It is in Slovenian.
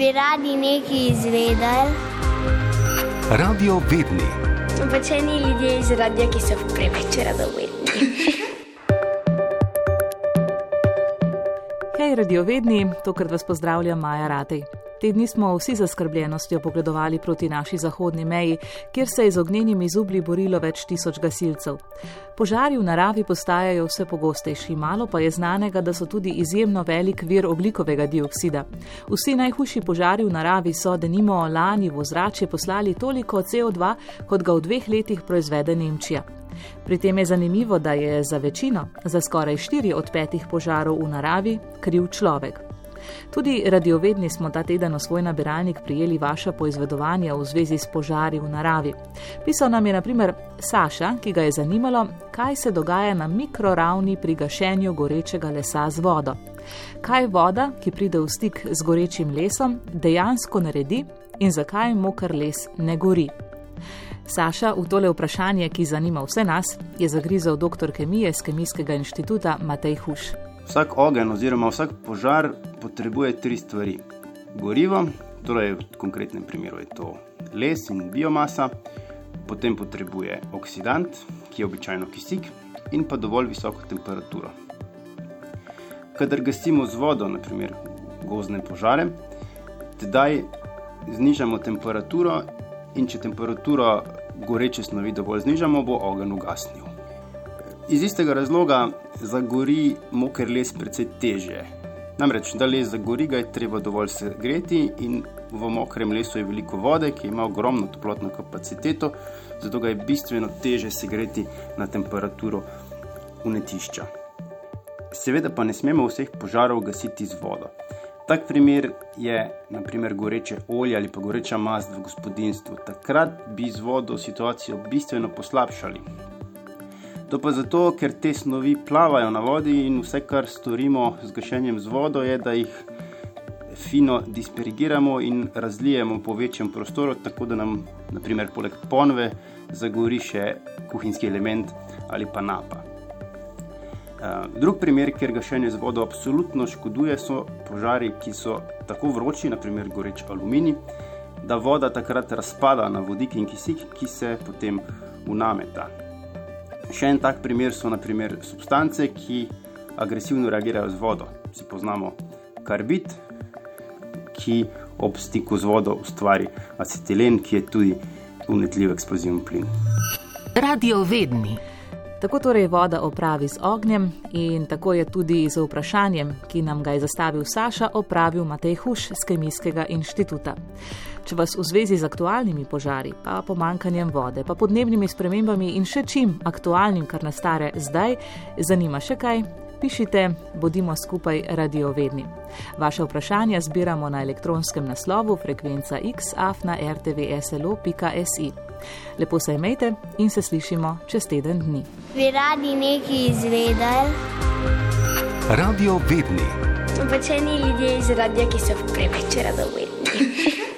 Bi radi nekaj izvedeli? Radio Vedni. Običajni ljudje iz radia, ki so preveč radovedni. Hej, radiovedni, tokrat vas pozdravlja Maja Ratej. Te dni smo vsi zaskrbljenostjo pogledovali proti naši zahodni meji, kjer se je z ognjenimi zubli borilo več tisoč gasilcev. Požari v naravi postajajo vse pogostejši, malo pa je znanega, da so tudi izjemno velik vir oglikovega dioksida. Vsi najhujši požari v naravi so, da nimo lani v ozračje poslali toliko CO2, kot ga v dveh letih proizvede Nemčija. Pri tem je zanimivo, da je za večino, za skoraj štiri od petih požarov v naravi, kriv človek. Tudi radiovedni smo ta teden v svoj nabiralnik prijeli vaša poizvedovanja v zvezi s požari v naravi. Pisal nam je naprimer Saša, ki ga je zanimalo, kaj se dogaja na mikroravni pri gašenju gorečega lesa z vodo. Kaj voda, ki pride v stik z gorečim lesom, dejansko naredi in zakaj moker les ne gori. Saša, v tole vprašanje, ki zanima vse nas, je zagrizel dr. kemije z Kemijskega inštituta Matej Huš. Vsak ogenj oziroma vsak požar potrebuje tri stvari: gorivo, torej v konkretnem primeru je to les in biomasa, potem potrebuje oksidant, ki je običajno kisik, in pa dovolj visoko temperaturo. Kadar gasimo z vodo, naprimer gozdne požare, tedaj znižamo temperaturo in če temperaturo goreče snovi dovolj znižamo, bo ogenj ugasnil. Iz istega razloga zagori moker les precej teže. Namreč, da les zagori, ga je treba dovolj segreti in v mokrem lesu je veliko vode, ki ima ogromno toplotno kapaciteto, zato ga je bistveno teže segreti na temperaturo unetišča. Seveda pa ne smemo vseh požarov gasiti z vodo. Tak primer je naprimer goreče olje ali pa goreča mast v gospodinstvu. Takrat bi z vodo situacijo bistveno poslabšali. To pa zato, ker te snovi plavajo na vodi in vse, kar storimo z gašenjem z vodo, je, da jih fino dispergiramo in razlijemo po večjem prostoru, tako da nam, naprimer, poleg ponve zagori še kuhinjski element ali pa napa. Uh, drug primer, kjer gašenje z vodo absolutno škoduje, so požari, ki so tako vroči, naprimer goreč aluminij, da voda takrat razpada na vodik in kisik, ki se potem unameta. Še en tak primer so naprimer substance, ki agresivno reagirajo z vodo. Si poznamo karbid, ki ob stiku z vodo ustvari acetilen, ki je tudi unetljiv eksplozivni plin. Radio vedni. Tako torej voda opravi z ognjem in tako je tudi z vprašanjem, ki nam ga je zastavil Saša, opravil Matej Huš z Kemijskega inštituta. Če vas v zvezi z aktualnimi požari, pa pomankanjem vode, pa podnebnimi spremembami in še čim aktualnim, kar nastare zdaj, zanima še kaj, pišite, bodimo skupaj radiovedni. Vaše vprašanja zbiramo na elektronskem naslovu frekvenca xafna.rtvslo.si. Lepo se imejte in se slišimo čez teden dni. Bi radi nekaj izvedeli? Radio Vedni. Običajni ljudje iz radia, ki so preveč radovedni.